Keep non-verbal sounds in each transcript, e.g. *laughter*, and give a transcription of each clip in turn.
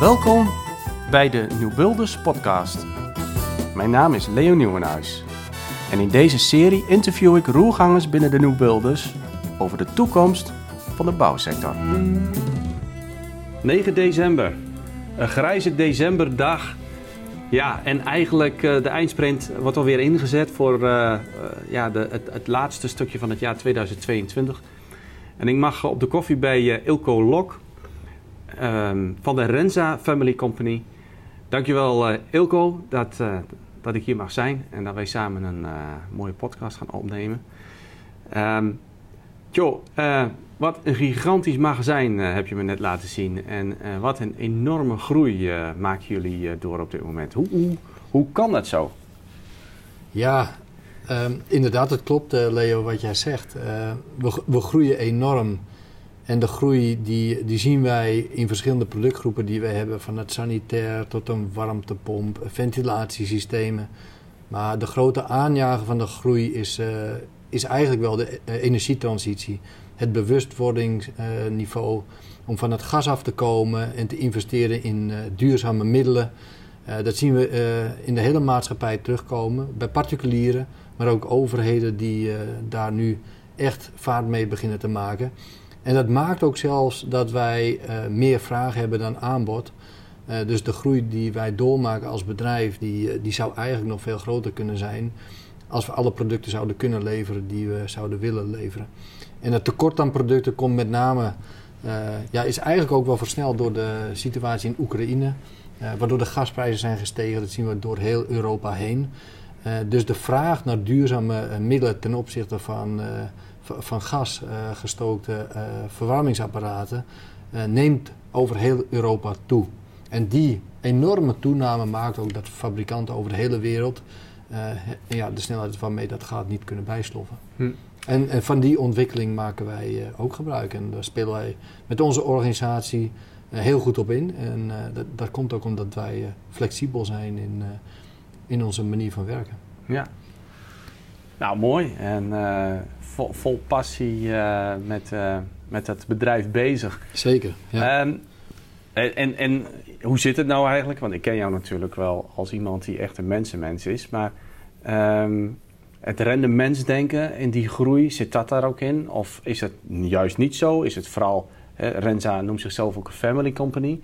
Welkom bij de New Builders podcast. Mijn naam is Leo Nieuwenhuis. En in deze serie interview ik roergangers binnen de New Builders over de toekomst van de bouwsector. 9 december. Een grijze decemberdag. Ja, en eigenlijk uh, de eindsprint wordt alweer ingezet voor uh, uh, ja, de, het, het, laatste stukje van het jaar 2022. En ik mag op de koffie bij Ilko Lok um, van de Renza Family Company. Dankjewel Ilko dat, dat ik hier mag zijn en dat wij samen een mooie podcast gaan opnemen. Um, Jo, uh, wat een gigantisch magazijn uh, heb je me net laten zien. En uh, wat een enorme groei maken jullie door op dit moment. Hoe, hoe, hoe kan dat zo? Ja, um, inderdaad, het klopt Leo wat jij zegt. We, we, groeien enorm. En de groei die, die zien wij in verschillende productgroepen die wij hebben. Van het sanitair tot een warmtepomp, ventilatiesystemen. Maar de grote aanjager van de groei is, is eigenlijk wel de energietransitie. Het bewustwordingsniveau om van het gas af te komen en te investeren in duurzame middelen. Dat zien we in de hele maatschappij terugkomen. Bij particulieren, maar ook overheden die daar nu echt vaart mee beginnen te maken. En dat maakt ook zelfs dat wij meer vraag hebben dan aanbod. dus de groei die wij doormaken als bedrijf, die, die zou eigenlijk nog veel groter kunnen zijn als we alle producten zouden kunnen leveren die we zouden willen leveren. En het tekort aan producten komt met name, ja, is eigenlijk ook wel versneld door de situatie in Oekraïne. Waardoor de gasprijzen zijn gestegen, dat zien we door heel Europa heen. Uh, dus de vraag naar duurzame middelen ten opzichte van, van gasgestookte verwarmingsapparaten neemt over heel Europa toe. En die enorme toename maakt ook dat fabrikanten over de hele wereld ja, de snelheid waarmee dat gaat niet kunnen bijsloffen. Hm. En, en, van die ontwikkeling maken wij uh, ook gebruik. En daar spelen wij met onze organisatie uh, heel goed op in. En dat, dat, komt ook omdat wij flexibel zijn in, in onze manier van werken. Ja. Nou, mooi. En vol, vol, passie met, met het bedrijf bezig. Zeker, ja. Um, en, en hoe zit het nou eigenlijk? Want ik ken jou natuurlijk wel als iemand die echt een mensenmens is. Maar um, het rendementsdenken in die groei, zit dat daar ook in? Of is het juist niet zo? Is het vooral, Renza noemt zichzelf ook een family company.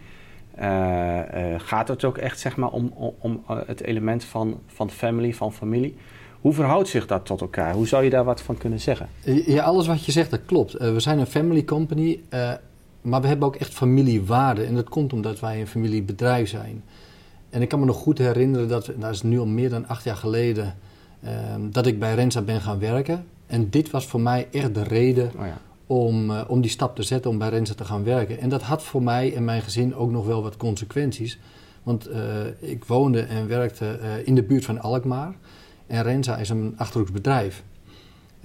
Uh, uh, gaat het ook echt zeg maar, om, om, om het element van, van family, van familie? Hoe verhoudt zich dat tot elkaar? Hoe zou je daar wat van kunnen zeggen? Ja, alles wat je zegt, dat klopt. We zijn een family company. Maar we hebben ook echt familiewaarden. En dat komt omdat wij een familiebedrijf zijn. En ik kan me nog goed herinneren dat, dat is nu al meer dan acht jaar geleden, ehm, dat ik bij Renza ben gaan werken. En dit was voor mij echt de reden oh ja. Om, uh, om die stap te zetten om bij Renza te gaan werken. En dat had voor mij en mijn gezin ook nog wel wat consequenties. Want uh, ik woonde en werkte uh, in de buurt van Alkmaar. En Renza is een achterhoeksbedrijf.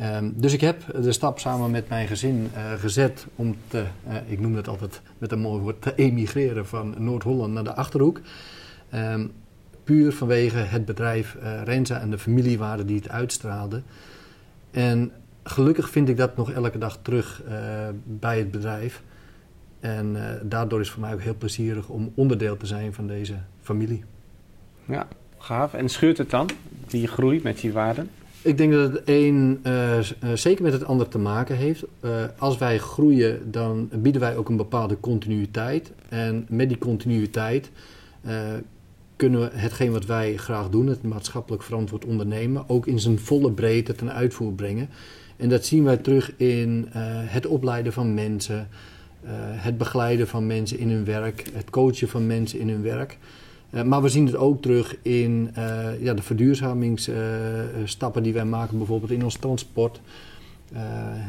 Um, dus ik heb de stap samen met mijn gezin gezet om te, ik noem het altijd met een mooi woord, te emigreren van Noord-Holland naar de Achterhoek. Um, puur vanwege het bedrijf Renza en de familiewaarde die het uitstraalde. En gelukkig vind ik dat nog elke dag terug bij het bedrijf. En daardoor is het voor mij ook heel plezierig om onderdeel te zijn van deze familie. Ja, gaaf. En schuurt het dan, die groei met die waarden? Ik denk dat het een uh, zeker met het ander te maken heeft. Als wij groeien, dan bieden wij ook een bepaalde continuïteit. En met die continuïteit kunnen we hetgeen wat wij graag doen, het maatschappelijk verantwoord ondernemen, ook in zijn volle breedte ten uitvoer brengen. En dat zien wij terug in het opleiden van mensen, het begeleiden van mensen in hun werk, het coachen van mensen in hun werk. Uh, maar we zien het ook terug in ja, de verduurzamingsstappen die wij maken, bijvoorbeeld in ons transport.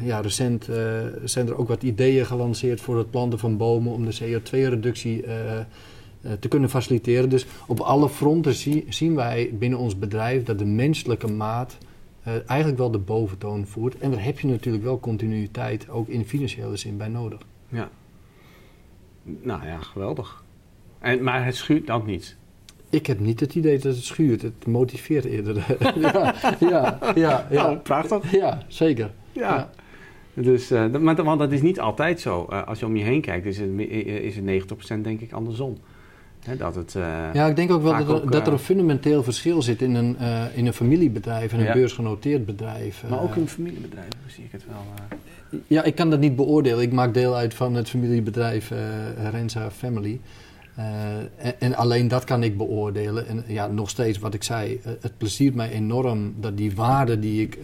ja, recent zijn er ook wat ideeën gelanceerd voor het planten van bomen om de CO2-reductie te kunnen faciliteren. Dus op alle fronten zie, zien wij binnen ons bedrijf dat de menselijke maat eigenlijk wel de boventoon voert. En daar heb je natuurlijk wel continuïteit, ook in financiële zin, bij nodig. Ja. Nou ja, geweldig. En, maar het schuurt dan niet? Ik heb niet het idee dat het schuurt. Het motiveert eerder. *laughs* ja, ja, ja, ja. Nou, prachtig. Ja, zeker. Ja. Dus, uh, maar, want dat is niet altijd zo. Uh, als je om je heen kijkt, is het, is het 90% denk ik andersom. Dat het, uh, ja, ik denk ook wel dat er, ook, dat er, een fundamenteel verschil zit in een, in een familiebedrijf en een ja. beursgenoteerd bedrijf. Maar ook in een familiebedrijf, zie ik het wel. Ja, ik kan dat niet beoordelen. Ik maak deel uit van het familiebedrijf Renza Family. En, en, alleen dat kan ik beoordelen. En ja, nog steeds wat ik zei, het pleziert mij enorm dat die waarden die ik,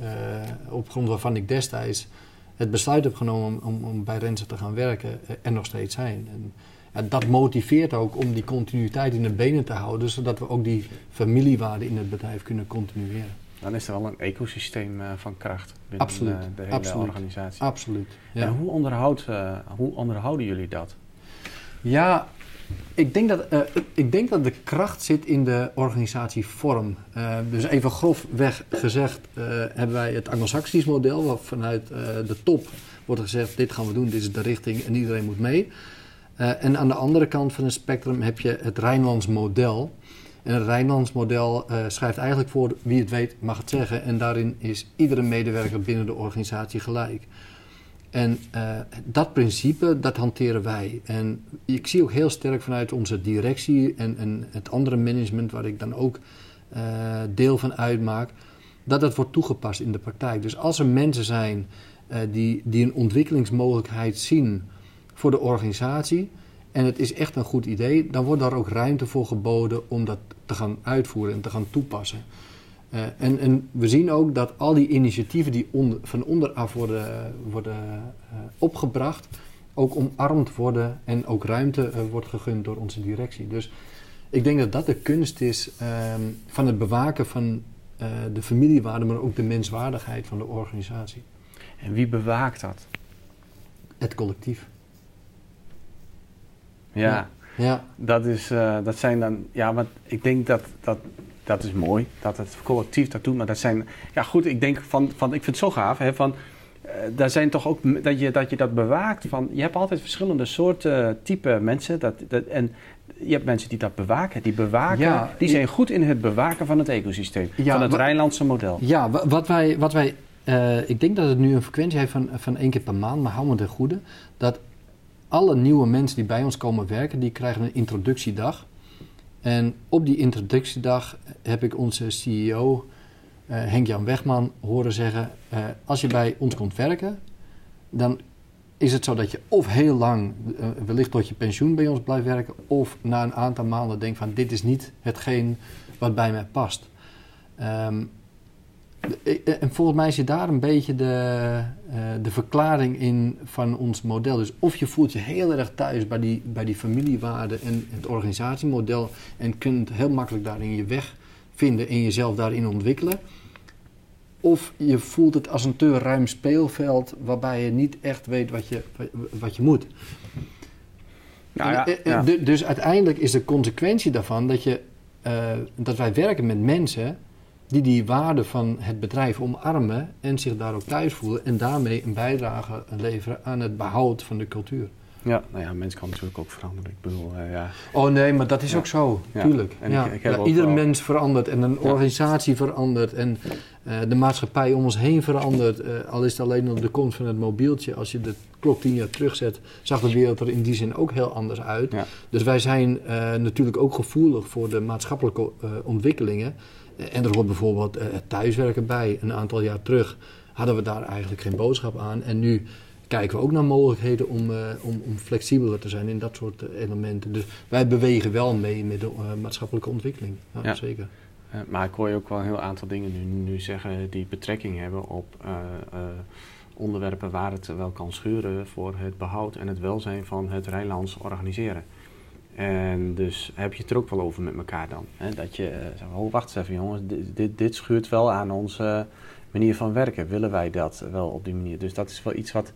op grond waarvan ik destijds het besluit heb genomen om, om bij Renze te gaan werken er nog steeds zijn. En, dat motiveert ook om die continuïteit in de benen te houden, zodat we ook die familiewaarden in het bedrijf kunnen continueren. Dan is er wel een ecosysteem uh, van kracht binnen absoluut, uh, de hele absoluut, organisatie. Absoluut. Ja. En hoe, onderhoudt, uh, hoe onderhouden jullie dat? Ja, ik denk, dat, uh, ik denk dat de kracht zit in de organisatievorm. Uh, dus even grofweg gezegd uh, hebben wij het Anglo-Saxisch model, waar vanuit de top wordt gezegd: dit gaan we doen, dit is de richting en iedereen moet mee. En aan de andere kant van het spectrum heb je het Rijnlands model. En het Rijnlands model schrijft eigenlijk voor wie het weet mag het zeggen. En daarin is iedere medewerker binnen de organisatie gelijk. En uh, dat principe, dat hanteren wij. En ik zie ook heel sterk vanuit onze directie en, en het andere management, waar ik dan ook deel van uitmaak, dat dat wordt toegepast in de praktijk. Dus als er mensen zijn die, die een ontwikkelingsmogelijkheid zien voor de organisatie, en het is echt een goed idee, dan wordt daar ook ruimte voor geboden om dat te gaan uitvoeren en te gaan toepassen. Uh, en, en, we zien ook dat al die initiatieven die onder, van onderaf worden, worden uh, opgebracht, ook omarmd worden en ook ruimte uh, wordt gegund door onze directie. Dus ik denk dat dat de kunst is ehm, van het bewaken van de familiewaarde, maar ook de menswaardigheid van de organisatie. En wie bewaakt dat? Het collectief. Ja, ja. Dat, is, dat zijn dan, ja, want ik denk dat, dat dat is mooi dat het collectief dat doet. Maar dat zijn, ja goed, ik denk van, van ik vind het zo gaaf, hè, van, uh, daar zijn toch ook dat je, dat je dat bewaakt. Van, je hebt altijd verschillende soorten, uh, type mensen. Dat, dat, en je hebt mensen die dat bewaken. Die bewaken, ja, die zijn goed in het bewaken van het ecosysteem. Ja, van het Rijnlandse model. Ja, wat wij, wat wij uh, ik denk dat het nu een frequentie heeft van, van één keer per maand, maar hou me ten goede. Dat alle nieuwe mensen die bij ons komen werken, die krijgen een introductiedag. En op die introductiedag heb ik onze CEO, uh, Henk-Jan Wegman, horen zeggen... Uh, als je bij ons komt werken, dan is het zo dat je of heel lang, uh, wellicht tot je pensioen bij ons blijft werken... of na een aantal maanden denkt van dit is niet hetgeen wat bij mij past. Um, en volgens mij zit daar een beetje de, uh, de verklaring in van ons model. Dus of je voelt je heel erg thuis bij die, bij die familiewaarden en het organisatiemodel en kunt heel makkelijk daarin je weg vinden en jezelf daarin ontwikkelen. Of je voelt het als een te ruim speelveld waarbij je niet echt weet wat je, wat je moet. Nou ja, en, ja. Dus uiteindelijk is de consequentie daarvan dat, je, uh, dat wij werken met mensen die die waarde van het bedrijf omarmen en zich daar ook thuis voelen en daarmee een bijdrage leveren aan het behoud van de cultuur. Ja, nou ja, mens kan natuurlijk ook veranderen. Ik bedoel, uh, ja. Oh nee, maar dat is ja. ook zo, ja. tuurlijk. En ja. Ik, ik ja, ieder wel... mens verandert en een organisatie verandert en uh, de maatschappij om ons heen verandert. Uh, al is het alleen op de komst van het mobieltje. Als je de klok tien jaar terugzet, zag de wereld er in die zin ook heel anders uit. Dus wij zijn natuurlijk ook gevoelig voor de maatschappelijke ontwikkelingen. En er hoort bijvoorbeeld het thuiswerken bij. Een aantal jaar terug hadden we daar eigenlijk geen boodschap aan. En nu kijken we ook naar mogelijkheden om, uh, om, om, flexibeler te zijn in dat soort elementen. Dus wij bewegen wel mee met de uh, maatschappelijke ontwikkeling. Ja, ja. Zeker. Maar ik hoor je ook wel een heel aantal dingen nu, nu zeggen die betrekking hebben op onderwerpen waar het wel kan schuren voor het behoud en het welzijn van het Rijnlands organiseren. En dus heb je het er ook wel over met elkaar dan. Hè? Dat je zegt, oh wacht eens even jongens, dit, dit, dit schuurt wel aan onze manier van werken. Willen wij dat wel op die manier? Dus dat is wel iets wat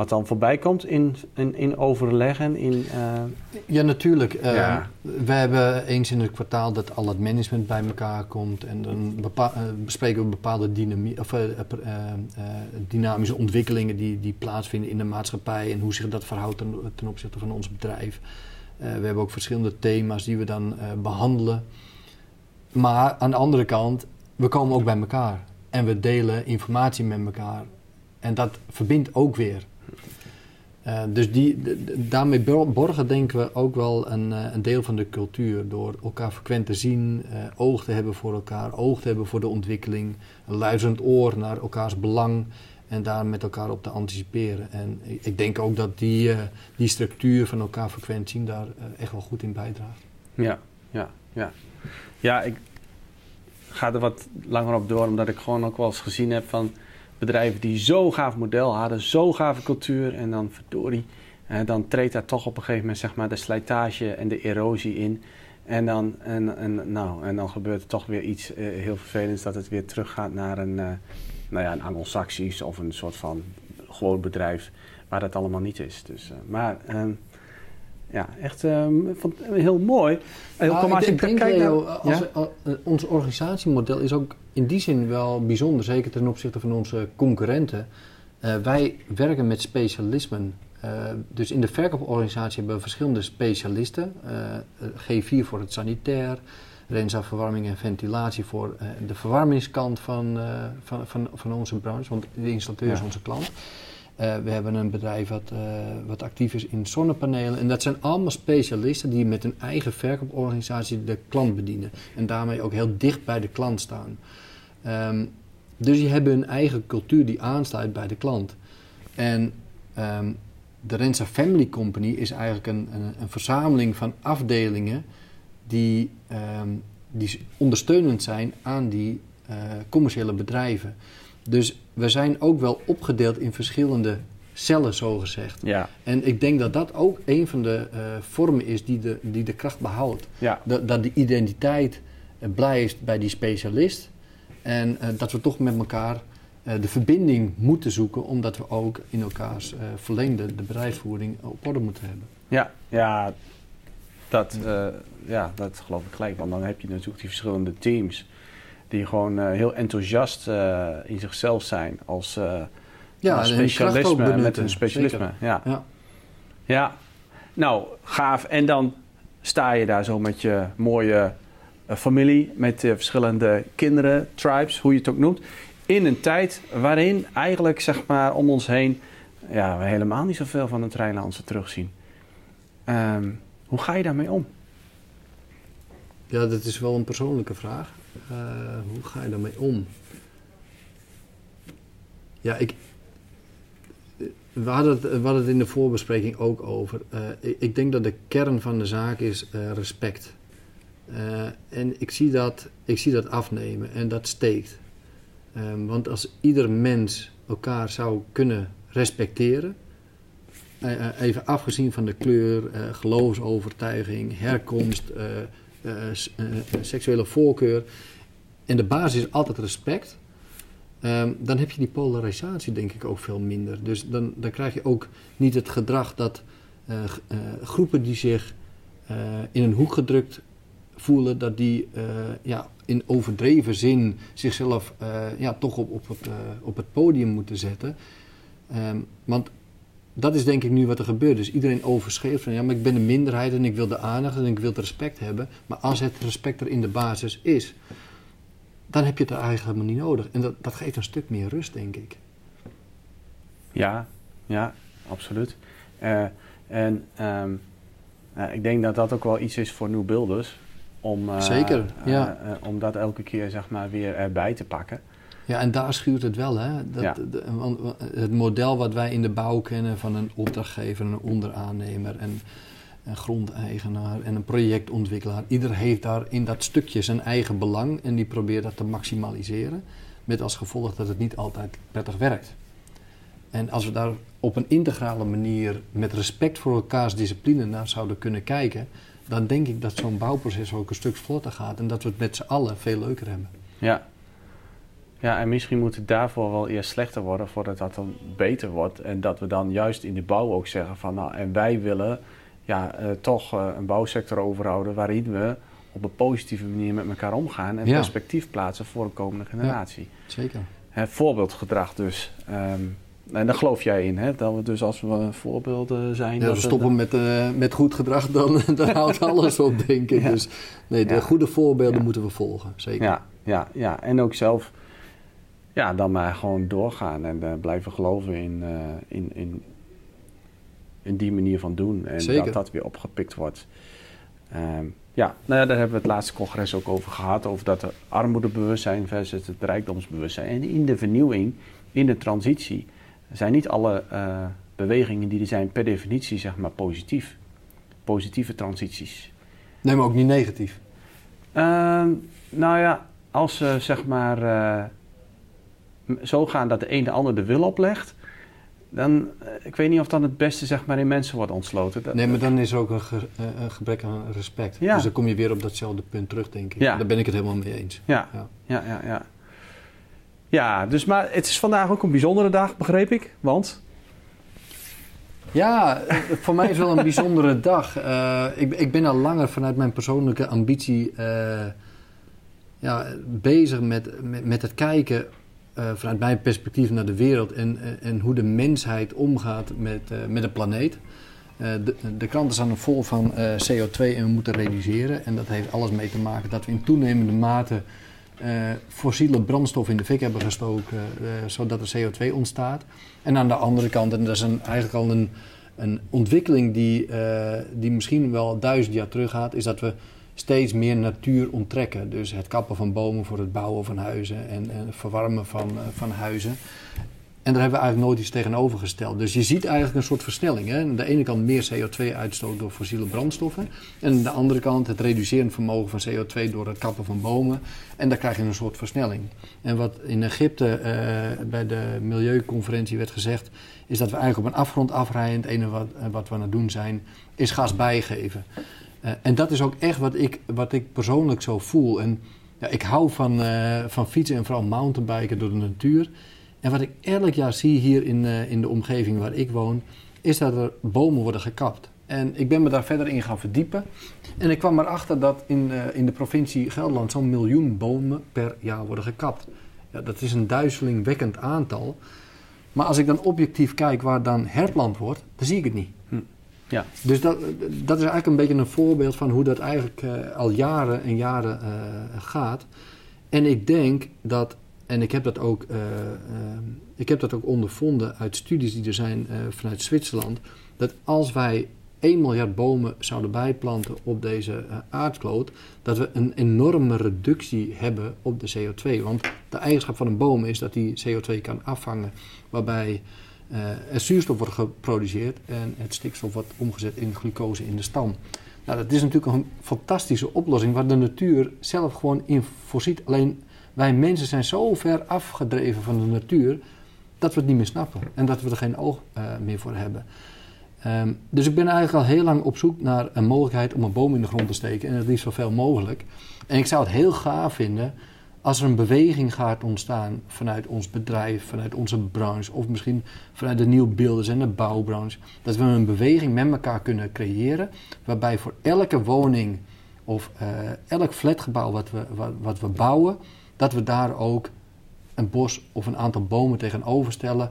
wat dan voorbij komt in, in, in overleggen? In, uh... Ja, natuurlijk. Uh, ja. We hebben eens in het kwartaal dat al het management bij elkaar komt en dan uh, bespreken we bepaalde dynamie of, dynamische ontwikkelingen die, die plaatsvinden in de maatschappij en hoe zich dat verhoudt ten, ten opzichte van ons bedrijf. we hebben ook verschillende thema's die we dan behandelen. Maar aan de andere kant, we komen ook bij elkaar en we delen informatie met elkaar en dat verbindt ook weer. Uh, dus die, daarmee borgen denken we ook wel een, uh, een, deel van de cultuur. Door elkaar frequent te zien, uh, oog te hebben voor elkaar, oog te hebben voor de ontwikkeling, een luisterend oor naar elkaars belang en daar met elkaar op te anticiperen. En ik, ik denk ook dat die, die structuur van elkaar frequent zien daar echt wel goed in bijdraagt. Ja, ja, ja. Ja, ik ga er wat langer op door, omdat ik gewoon ook wel eens gezien heb van bedrijven die zo gaaf model hadden, zo gave cultuur en dan verdorie, eh, dan treedt daar toch op een gegeven moment zeg maar de slijtage en de erosie in. En dan, en, en, nou, en dan gebeurt er toch weer iets eh, heel vervelends dat het weer teruggaat naar een, uh, nou ja, een anglo-saxisch of een soort van gewoon bedrijf waar dat allemaal niet is. Dus, uh, maar ehm, ja, echt um, vond heel mooi. Nou, kom, als ik, denk, Leo, naar, als, ja? ons organisatiemodel is ook in die zin wel bijzonder, zeker ten opzichte van onze concurrenten. Uh, wij werken met specialismen. Uh, dus in de verkooporganisatie hebben we verschillende specialisten. Uh, G4 voor het sanitair, Renza verwarming en ventilatie voor de verwarmingskant van, van, van, van onze branche, want de installateur ja. is onze klant. Uh, we hebben een bedrijf wat, uh, wat actief is in zonnepanelen. En dat zijn allemaal specialisten die met hun eigen verkooporganisatie de klant bedienen. En daarmee ook heel dicht bij de klant staan. Um, dus die hebben hun eigen cultuur die aansluit bij de klant. En um, de Rensa Family Company is eigenlijk een, een, een verzameling van afdelingen die, um, die ondersteunend zijn aan die uh, commerciële bedrijven. Dus we zijn ook wel opgedeeld in verschillende cellen, zo gezegd. Ja. En ik denk dat dat ook een van de uh, vormen is die de, die de kracht behoudt. Ja. Dat, dat de identiteit uh, blijft bij die specialist. En uh, dat we toch met elkaar de verbinding moeten zoeken, omdat we ook in elkaars verlengde de bedrijfsvoering op orde moeten hebben. Ja, ja, dat, ja, dat geloof ik gelijk. Want dan heb je natuurlijk die verschillende teams die gewoon uh, heel enthousiast uh, in zichzelf zijn als uh, ja, specialisme met een specialisme. Ja. ja. Ja. nou gaaf. En dan sta je daar zo met je mooie familie, met verschillende kinderen, tribes, hoe je het ook noemt, in een tijd waarin eigenlijk zeg maar om ons heen ja, we helemaal niet zoveel van het Rijnlandse terugzien. Um, hoe ga je daarmee om? Ja, dat is wel een persoonlijke vraag. Uh, hoe ga je daarmee om? Ja, ik. We hadden, het, we hadden het in de voorbespreking ook over. Uh, ik, denk dat de kern van de zaak is uh, respect. en ik zie, dat, ik zie dat afnemen en dat steekt. Um, want als ieder mens elkaar zou kunnen respecteren, even afgezien van de kleur, geloofsovertuiging, herkomst, seksuele voorkeur. En de basis is altijd respect. Um, dan heb je die polarisatie denk ik ook veel minder. Dus dan, dan krijg je ook niet het gedrag dat uh, groepen die zich in een hoek gedrukt voelen, dat die ja, in overdreven zin zichzelf ja, toch op, op, het, op het podium moeten zetten. Um, want dat is denk ik nu wat er gebeurt. Dus iedereen overschreeuwt van ja, maar ik ben een minderheid en ik wil de aandacht en ik wil het respect hebben. Maar als het respect er in de basis is, dan heb je het eigenlijk helemaal niet nodig. En dat, dat geeft een stuk meer rust, denk ik. Ja, ja, absoluut. Uh, en um, uh, ik denk dat dat ook wel iets is voor New Builders. Om, uh, Zeker, ja. om dat elke keer zeg maar, weer erbij te pakken. Ja, en daar schuurt het wel. Hè? Dat, ja. de, het model wat wij in de bouw kennen van een opdrachtgever, een onderaannemer en een grondeigenaar en een projectontwikkelaar. Ieder heeft daar in dat stukje zijn eigen belang en die probeert dat te maximaliseren. Met als gevolg dat het niet altijd prettig werkt. En als we daar op een integrale manier met respect voor elkaars discipline naar zouden kunnen kijken, dan denk ik dat zo'n bouwproces ook een stuk vlotter gaat en dat we het met z'n allen veel leuker hebben. Ja, ja, en misschien moet het daarvoor wel eerst slechter worden voordat dat dan beter wordt. En dat we dan juist in de bouw ook zeggen van nou, en wij willen ja, uh, toch uh, een bouwsector overhouden waarin we op een positieve manier met elkaar omgaan en Ja. perspectief plaatsen voor de komende generatie. Zeker. Hè, voorbeeldgedrag dus. Ehm, en daar geloof jij in, hè? Dat we dus als we voorbeelden zijn. Ja, dat we stoppen met, eh, met goed gedrag, dan, *laughs* dan houdt *laughs* alles op, denk ik. Ja. Dus nee, de goede voorbeelden moeten we volgen, zeker. Ja, ja, ja. En ook zelf ja, dan maar gewoon doorgaan en blijven geloven in, in, in, in die manier van doen. En dat dat weer opgepikt wordt. Ehm, ja, nou ja, daar hebben we het laatste congres ook over gehad. Over dat er armoedebewustzijn versus het rijkdomsbewustzijn. En in de vernieuwing, in de transitie, zijn niet alle uh, bewegingen die er zijn per definitie zeg maar positief. Positieve transities. Nee, maar ook niet negatief. Uh, nou ja, als ze zeg maar zo gaan dat de een de ander de wil oplegt, dan, uh, ik weet niet of dan het beste zeg maar in mensen wordt ontsloten. nee, maar dan is er ook een, ge, uh, een gebrek aan respect. Ja. Dus dan kom je weer op datzelfde punt terug, denk ik. Ja. Daar ben ik het helemaal mee eens. Ja, ja, ja, ja. ja. ja dus maar het is vandaag ook een bijzondere dag, begreep ik. Want ja, voor mij is het wel een bijzondere *laughs* dag. Uh, ik, ik, ben al langer vanuit mijn persoonlijke ambitie uh, ja, bezig met, met, met, het kijken uh, vanuit mijn perspectief naar de wereld en, en hoe de mensheid omgaat met, met de planeet. De, de, kranten staan vol van CO2 en we moeten reduceren. En dat heeft alles mee te maken dat we in toenemende mate fossiele brandstof in de fik hebben gestoken, zodat er CO2 ontstaat. En aan de andere kant, en dat is een, eigenlijk al een, een ontwikkeling die, uh, die misschien wel duizend jaar terug gaat, is dat we steeds meer natuur onttrekken. Dus het kappen van bomen voor het bouwen van huizen en, en het verwarmen van, uh, van huizen. En daar hebben we eigenlijk nooit iets tegenover gesteld. Dus je ziet eigenlijk een soort versnelling. Hè? Aan de ene kant meer CO2-uitstoot door fossiele brandstoffen. En aan de andere kant het reducerend vermogen van CO2 door het kappen van bomen. En daar krijg je een soort versnelling. En wat in Egypte uh, bij de milieuconferentie werd gezegd... is dat we eigenlijk op een afgrond afrijden. Het ene wat, uh, wat we aan het doen zijn, is gas bijgeven. Uh, en dat is ook echt wat ik, wat ik persoonlijk zo voel. En ja, ik hou van, van fietsen en vooral mountainbiken door de natuur... En wat ik elk jaar zie hier in, uh, in de omgeving waar ik woon, is dat er bomen worden gekapt. En ik ben me daar verder in gaan verdiepen. En ik kwam erachter dat in, in de provincie Gelderland zo'n miljoen bomen per jaar worden gekapt. Ja, dat is een duizelingwekkend aantal. Maar als ik dan objectief kijk waar dan herplant wordt, dan zie ik het niet. Hm. Ja. Dus dat, dat is eigenlijk een beetje een voorbeeld van hoe dat eigenlijk uh, al jaren en jaren gaat. En ik denk dat en ik heb dat ook, uh, ik heb dat ook ondervonden uit studies die er zijn vanuit Zwitserland. Dat als wij 1 miljard bomen zouden bijplanten op deze aardkloot, dat we een enorme reductie hebben op de CO2. Want de eigenschap van een boom is dat die CO2 kan afvangen, waarbij er zuurstof wordt geproduceerd en het stikstof wordt omgezet in glucose in de stam. Nou, dat is natuurlijk een fantastische oplossing waar de natuur zelf gewoon in voorziet. Alleen wij mensen zijn zo ver afgedreven van de natuur dat we het niet meer snappen en dat we er geen oog uh, meer voor hebben. Um, dus ik ben eigenlijk al heel lang op zoek naar een mogelijkheid om een boom in de grond te steken en het liefst zoveel mogelijk. En ik zou het heel gaaf vinden als er een beweging gaat ontstaan vanuit ons bedrijf, vanuit onze branche of misschien vanuit de nieuwbeelders en de bouwbranche, dat we een beweging met elkaar kunnen creëren waarbij voor elke woning of uh, elk flatgebouw wat we, wat, wat we bouwen, dat we daar ook een bos of een aantal bomen tegenover stellen,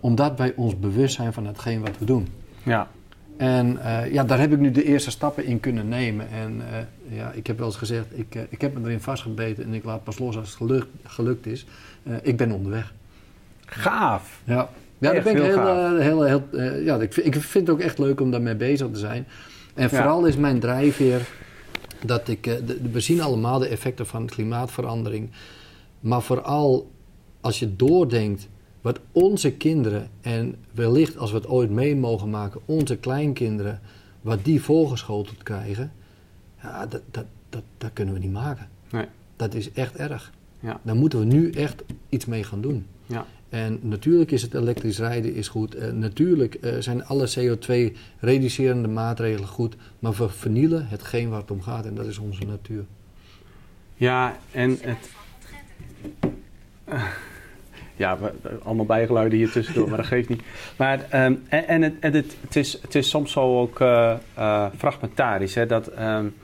omdat wij ons bewust zijn van hetgeen wat we doen. Ja. En uh, ja, daar heb ik nu de eerste stappen in kunnen nemen. En uh, ja, ik heb wel eens gezegd, ik, uh, ik heb me erin vastgebeten en ik laat pas los als het gelukt, gelukt is. ik ben onderweg. Gaaf! Ja, ja daar ben ik heel, heel, heel, ja, ik, ik vind het ook echt leuk om daarmee bezig te zijn. En vooral is mijn drijfveer dat ik, eh, we zien allemaal de effecten van klimaatverandering. Maar vooral als je doordenkt wat onze kinderen en wellicht als we het ooit mee mogen maken, onze kleinkinderen, wat die voorgeschoteld krijgen, ja, dat, dat, dat, dat kunnen we niet maken. Nee. Dat is echt erg. Ja. Daar moeten we nu echt iets mee gaan doen. Ja. En natuurlijk is het elektrisch rijden is goed. Uh, natuurlijk uh, zijn alle CO2-reducerende maatregelen goed. Maar we vernielen hetgeen waar het om gaat en dat is onze natuur. Ja, en het. Uh, *laughs* ja, allemaal bijgeluiden hier tussendoor, maar dat geeft niet. Maar, um, en, en, het, het, het, is, het is soms zo ook fragmentarisch. Hè, dat, um,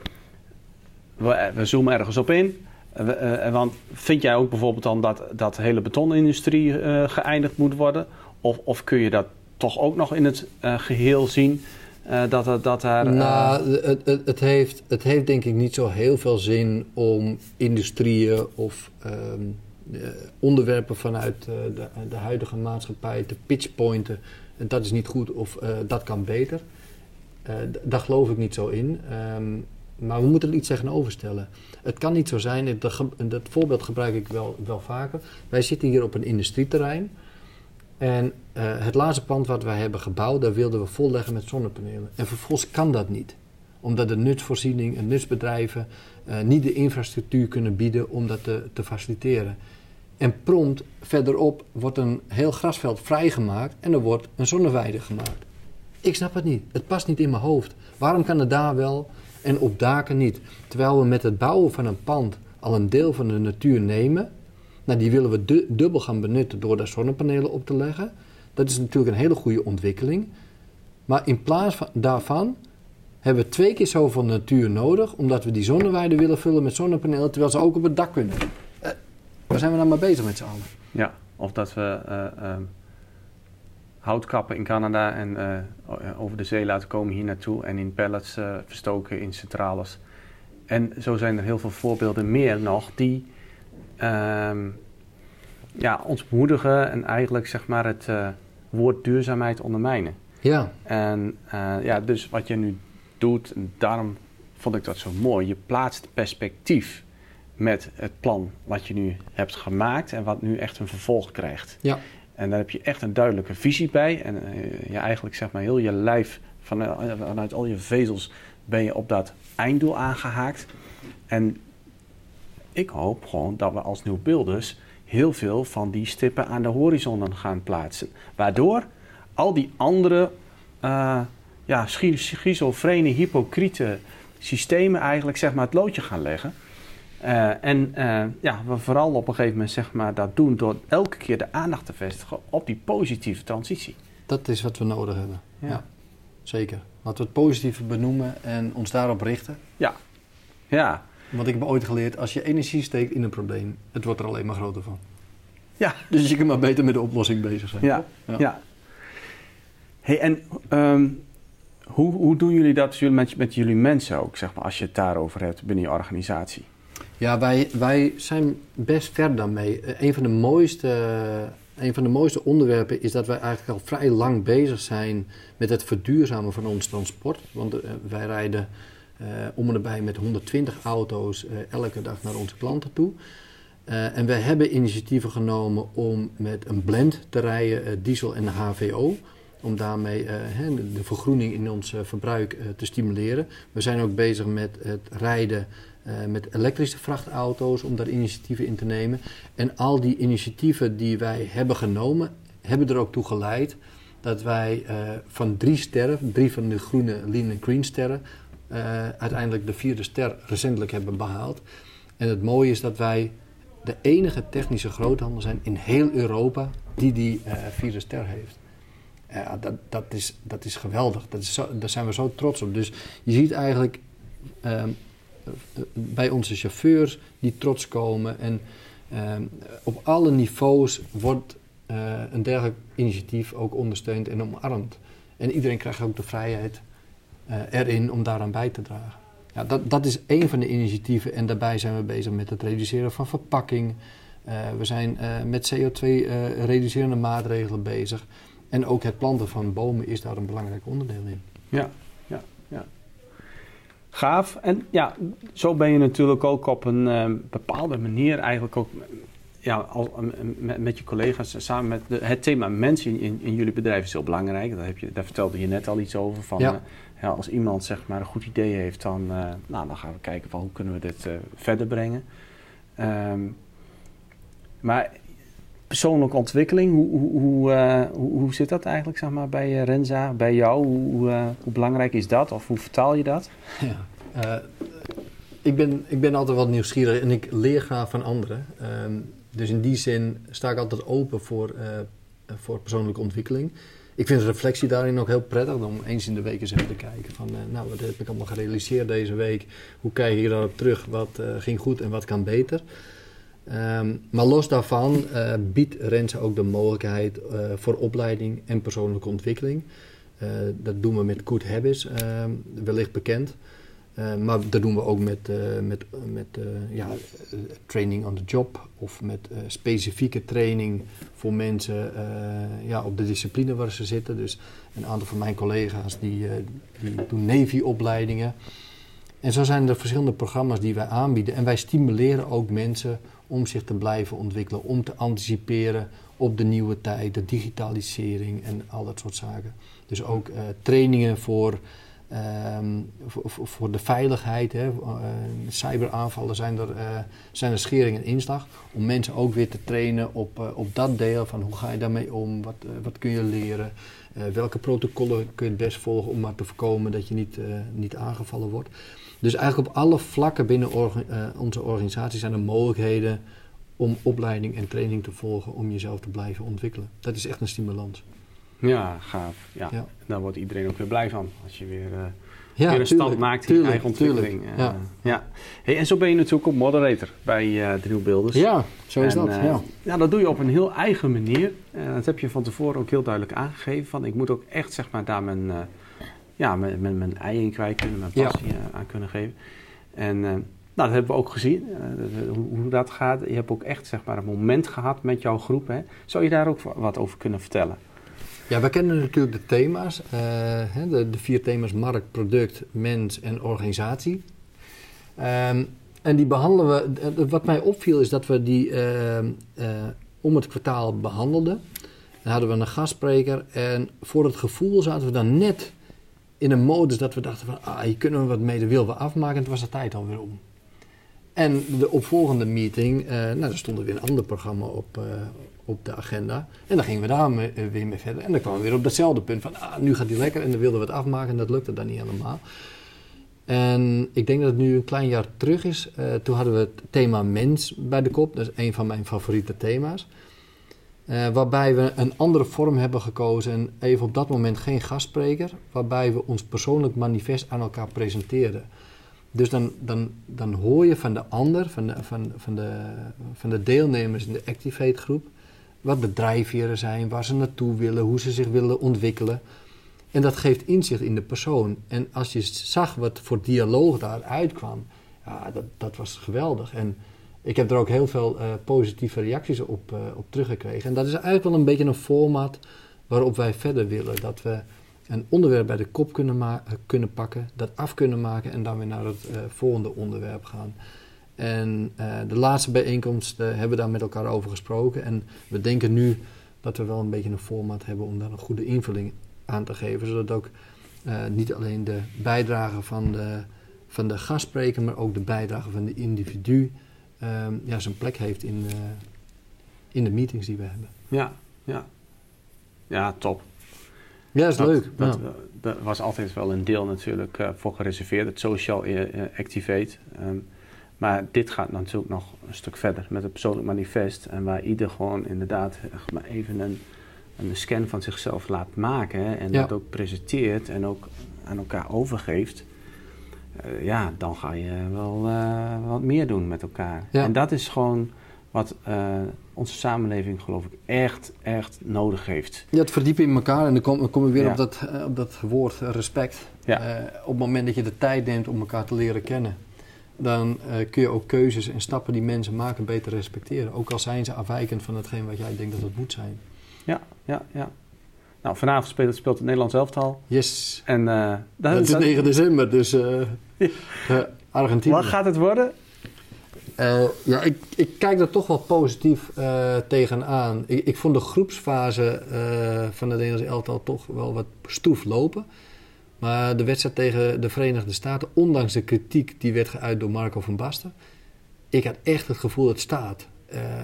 we, we zoomen ergens op in. Uh, want vind jij ook bijvoorbeeld dan dat, dat hele betonindustrie uh, geëindigd moet worden? Of, of kun je dat toch ook nog in het uh, geheel zien? dat, dat daar, nou, het, het, het, heeft, het heeft denk ik niet zo heel veel zin om industrieën of um, onderwerpen vanuit de, de, huidige maatschappij te pitchpointen. En dat is niet goed of dat kan beter. daar geloof ik niet zo in. Ehm, maar we moeten er iets tegenover stellen. Het kan niet zo zijn, dat, dat voorbeeld gebruik ik wel, wel vaker. Wij zitten hier op een industrieterrein. En het laatste pand wat wij hebben gebouwd, daar wilden we volleggen met zonnepanelen. En vervolgens kan dat niet omdat de nutsvoorziening en nutsbedrijven niet de infrastructuur kunnen bieden om dat te, faciliteren. En prompt verderop wordt een heel grasveld vrijgemaakt en er wordt een zonneweide gemaakt. Ik snap het niet. Het past niet in mijn hoofd. Waarom kan het daar wel en op daken niet? Terwijl we met het bouwen van een pand al een deel van de natuur nemen. Nou, die willen we dubbel gaan benutten door daar zonnepanelen op te leggen. Dat is natuurlijk een hele goede ontwikkeling. Maar in plaats van, daarvan hebben we twee keer zoveel natuur nodig, omdat we die zonneweide willen vullen met zonnepanelen, terwijl ze ook op het dak kunnen. Waar zijn we nou maar bezig met z'n allen? Ja, of dat we uh, um, hout kappen in Canada en uh, over de zee laten komen hier naartoe en in pallets verstoken in centrales. En zo zijn er heel veel voorbeelden meer nog die um, ja, ons bemoedigen en eigenlijk zeg maar het woord duurzaamheid ondermijnen. Ja. En ja, dus wat je nu doet. Daarom vond ik dat zo mooi. Je plaatst perspectief met het plan wat je nu hebt gemaakt en wat nu echt een vervolg krijgt. Ja. En daar heb je echt een duidelijke visie bij. En uh, je eigenlijk zeg maar heel je lijf, vanuit, vanuit al je vezels, ben je op dat einddoel aangehaakt. En ik hoop gewoon dat we als nieuwbeelders heel veel van die stippen aan de horizon gaan plaatsen. Waardoor al die andere uh, ja, schizofrene, hypocriete systemen eigenlijk zeg maar, het loodje gaan leggen. Uh, en uh, ja, we vooral op een gegeven moment zeg maar, dat doen door elke keer de aandacht te vestigen op die positieve transitie. Dat is wat we nodig hebben. Ja. Zeker. Laten we het positieve benoemen en ons daarop richten. Ja. Ja. Want ik heb ooit geleerd, als je energie steekt in een probleem, het wordt er alleen maar groter van. Ja. Dus je kunt maar beter met de oplossing bezig zijn. Ja. Ja. ja. Hey, en um, hoe, hoe doen jullie dat met, met jullie mensen ook, zeg maar, als je het daarover hebt binnen je organisatie? Ja, wij, wij zijn best ver daarmee. Uh, een, van de mooiste, een van de mooiste onderwerpen is dat wij eigenlijk al vrij lang bezig zijn met het verduurzamen van ons transport. Want uh, wij rijden uh, om en erbij met 120 auto's elke dag naar onze klanten toe. en wij hebben initiatieven genomen om met een blend te rijden, diesel en HVO om daarmee de vergroening in ons verbruik te stimuleren. We zijn ook bezig met het rijden met elektrische vrachtauto's om daar initiatieven in te nemen. En al die initiatieven die wij hebben genomen, hebben er ook toe geleid dat wij van drie sterren, drie van de groene Lean and Green sterren, uiteindelijk de vierde ster recentelijk hebben behaald. En het mooie is dat wij de enige technische groothandel zijn in heel Europa die die vierde ster heeft. Dat, dat, is, dat is geweldig. Dat daar zijn we zo trots op. Dus je ziet eigenlijk ehm, bij onze chauffeurs die trots komen. En ehm, op alle niveaus wordt uh, een dergelijk initiatief ook ondersteund en omarmd. En iedereen krijgt ook de vrijheid uh, erin om daaraan bij te dragen. Ja, dat, dat is één van de initiatieven en daarbij zijn we bezig met het reduceren van verpakking. Uh, we zijn met CO2-reducerende maatregelen bezig. En ook het planten van bomen is daar een belangrijk onderdeel in. Ja, ja, ja. Gaaf. En ja, zo ben je natuurlijk ook op een uh, bepaalde manier eigenlijk ook ja, al, met, met, je collega's samen met de, het thema mensen in, in, jullie bedrijf is heel belangrijk. Daar, heb je, daar vertelde je net al iets over. Van, ja. Uh, ja, als iemand zeg maar een goed idee heeft, dan, uh, nou, dan gaan we kijken van hoe kunnen we dit verder brengen. Um, maar persoonlijke ontwikkeling, hoe, hoe, uh, hoe, hoe, zit dat eigenlijk zeg maar, bij Renza, bij jou? Hoe, uh, hoe belangrijk is dat of hoe vertaal je dat? Ja, ik, ben, ik ben altijd wat nieuwsgierig en ik leer graag van anderen. Um, dus in die zin sta ik altijd open voor, voor persoonlijke ontwikkeling. Ik vind reflectie daarin ook heel prettig om eens in de week eens even te kijken van, nou, wat heb ik allemaal gerealiseerd deze week? Hoe kijk je daarop terug? Wat ging goed en wat kan beter? Um, maar los daarvan uh, biedt Renze ook de mogelijkheid uh, voor opleiding en persoonlijke ontwikkeling. Uh, dat doen we met Good Habits, ehm, wellicht bekend. Maar dat doen we ook met, met, met ja, training on the job of met specifieke training voor mensen ja, op de discipline waar ze zitten. Dus een aantal van mijn collega's die, die doen Navy-opleidingen. En zo zijn er verschillende programma's die wij aanbieden. En wij stimuleren ook mensen om zich te blijven ontwikkelen, om te anticiperen op de nieuwe tijd, de digitalisering en al dat soort zaken. Dus ook trainingen voor Um, voor, voor, de veiligheid, hè. Uh, cyberaanvallen zijn er, uh, zijn er schering en inslag. Om mensen ook weer te trainen op, op dat deel van hoe ga je daarmee om, wat, wat kun je leren, welke protocollen kun je het best volgen om maar te voorkomen dat je niet, niet aangevallen wordt. Dus eigenlijk op alle vlakken binnen orga onze organisatie zijn er mogelijkheden om opleiding en training te volgen om jezelf te blijven ontwikkelen. Dat is echt een stimulans. Ja, gaaf. Ja. ja. Daar wordt iedereen ook weer blij van. Als je weer, uh, ja, weer een stand maakt in je eigen ontwikkeling. Uh, ja. ja. Hey, en zo ben je natuurlijk ook moderator bij uh, de Nieuwbeelders. Ja, zo is dat. ja. ja, dat doe je op een heel eigen manier. dat heb je van tevoren ook heel duidelijk aangegeven. Van, ik moet ook echt zeg maar, daar mijn, ja, mijn, mijn, mijn ei in kwijt kunnen, mijn passie aan kunnen geven. En nou, dat hebben we ook gezien, hoe, hoe, dat gaat. Je hebt ook echt zeg maar, een moment gehad met jouw groep. Hè. Zou je daar ook wat over kunnen vertellen? Ja, we kennen natuurlijk de thema's. Uh, de, de, vier thema's markt, product, mens en organisatie. Um, en die behandelen we. Eh, wat mij opviel is dat we die uh, uh, om het kwartaal behandelden. Dan hadden we een gastspreker. En voor het gevoel zaten we dan net in een modus dat we dachten van... Ah, hier kunnen we wat mee, de willen we afmaken. En toen was de tijd alweer om. En de opvolgende meeting, nou, er stond er weer een ander programma op, op de agenda. En dan gingen we daar eh, weer mee verder. En dan kwamen we weer op datzelfde punt van, ah, nu gaat die lekker. En dan wilden we het afmaken en dat lukte dan niet helemaal. En ik denk dat het nu een klein jaar terug is. Uh, toen hadden we het thema mens bij de kop. Dat is een van mijn favoriete thema's. Uh, waarbij we een andere vorm hebben gekozen en even op dat moment geen gastspreker, waarbij we ons persoonlijk manifest aan elkaar presenteren. Dus dan, dan, dan hoor je van de ander, van de, van, van de, van de deelnemers in de Activate groep, wat de drijfveren zijn, waar ze naartoe willen, hoe ze zich willen ontwikkelen. En dat geeft inzicht in de persoon. En als je zag wat voor dialoog daaruit kwam, ja, dat, dat was geweldig. En ik heb er ook heel veel uh, positieve reacties op, uh, op teruggekregen. En dat is eigenlijk wel een beetje een format waarop wij verder willen. Dat we een onderwerp bij de kop kunnen, kunnen pakken, dat af kunnen maken en dan weer naar het volgende onderwerp gaan. En de laatste bijeenkomst hebben we daar met elkaar over gesproken. En we denken nu dat we wel een beetje een format hebben om daar een goede invulling aan te geven. Zodat ook niet alleen de bijdrage van de, van de gastspreker, maar ook de bijdrage van de individu um, ja, zijn plek heeft in, in de meetings die we hebben. Ja, ja. Ja, top. Ja, dat is leuk. Dat, ja. dat, was altijd wel een deel natuurlijk voor gereserveerd, het social activate. Um, maar dit gaat natuurlijk nog een stuk verder met het persoonlijk manifest. En waar ieder gewoon inderdaad maar even een, een scan van zichzelf laat maken. en dat ook presenteert en ook aan elkaar overgeeft. Uh, ja, dan ga je wel uh, wat meer doen met elkaar. En dat is gewoon wat uh, onze samenleving geloof ik echt, echt nodig heeft. Ja, het verdiepen in elkaar. En dan komen kom we weer op, dat, op dat woord respect. op het moment dat je de tijd neemt om elkaar te leren kennen dan uh, kun je ook keuzes en stappen die mensen maken beter respecteren. Ook al zijn ze afwijkend van hetgeen wat jij denkt dat het moet zijn. Ja, ja, ja. Nou, vanavond speelt, speelt het Nederlands elftal. Yes. En, uh, dat is 9 december, dus *laughs* uh, Argentinië. Wat gaat het worden? ja, ik, ik, kijk er toch wel positief tegenaan. Ik, ik, vond de groepsfase van het Nederlands elftal toch wel wat stroef lopen. Maar de wedstrijd tegen de Verenigde Staten, ondanks de kritiek die werd geuit door Marco van Basten, ik had echt het gevoel dat het staat. Uh,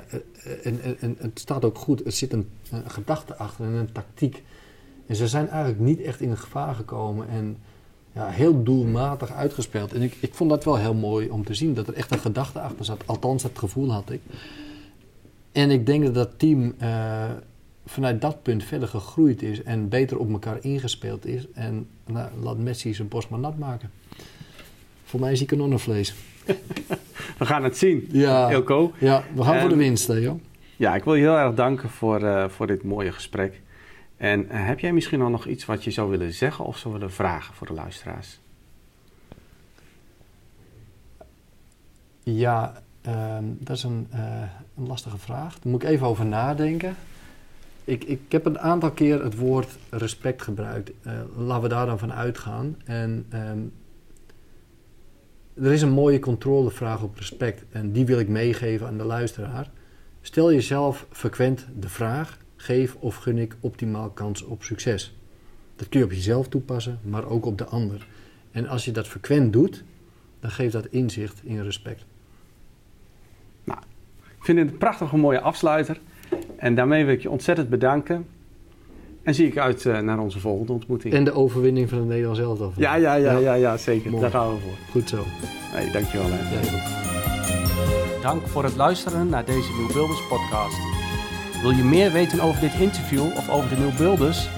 en, en, en, het staat ook goed. Er zit een, een, gedachte achter en een tactiek. En ze zijn eigenlijk niet echt in gevaar gekomen en ja, heel doelmatig uitgespeeld. En ik, ik vond dat wel heel mooi om te zien, dat er echt een gedachte achter zat. Althans, dat gevoel had ik. En ik denk dat dat team uh, vanuit dat punt verder gegroeid is en beter op elkaar ingespeeld is. En nou, laat Messi zijn borst maar nat maken. Voor mij is hij kanonnenvlees. *laughs* we gaan het zien, ja, Ilko. Ja, we gaan voor de winst, hè, joh. Ja, ik wil je heel erg danken voor, uh, voor dit mooie gesprek. En uh, heb jij misschien al nog iets wat je zou willen zeggen of zou willen vragen voor de luisteraars? Ja, ehm, dat is een, eh, een lastige vraag. Daar moet ik even over nadenken. Ik, ik heb een aantal keer het woord respect gebruikt. Uh, laten we daar dan van uitgaan. En ehm, er is een mooie controlevraag op respect. En die wil ik meegeven aan de luisteraar. Stel jezelf frequent de vraag: geef of gun ik optimaal kans op succes? Dat kun je op jezelf toepassen, maar ook op de ander. En als je dat frequent doet, dan geeft dat inzicht in respect. Nou, ik vind het een prachtige mooie afsluiter. En daarmee wil ik je ontzettend bedanken. En zie ik uit uh, naar onze volgende ontmoeting. En de overwinning van het Nederlands elftal. Ja, ja, ja, ja, ja, zeker. Mooi. Daar gaan we voor. Goed zo. Hey, dankjewel. Hè. Ja, goed. Dank voor het luisteren naar deze Nieuwbuilders podcast. Wil je meer weten over dit interview of over de Nieuwbuilders?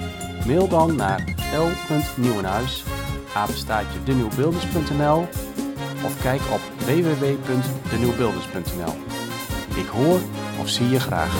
Mail dan naar l.nieuwenhuis, denieuwbuilders.nl of kijk op www.denieuwbuilders.nl. Ik hoor of zie je graag.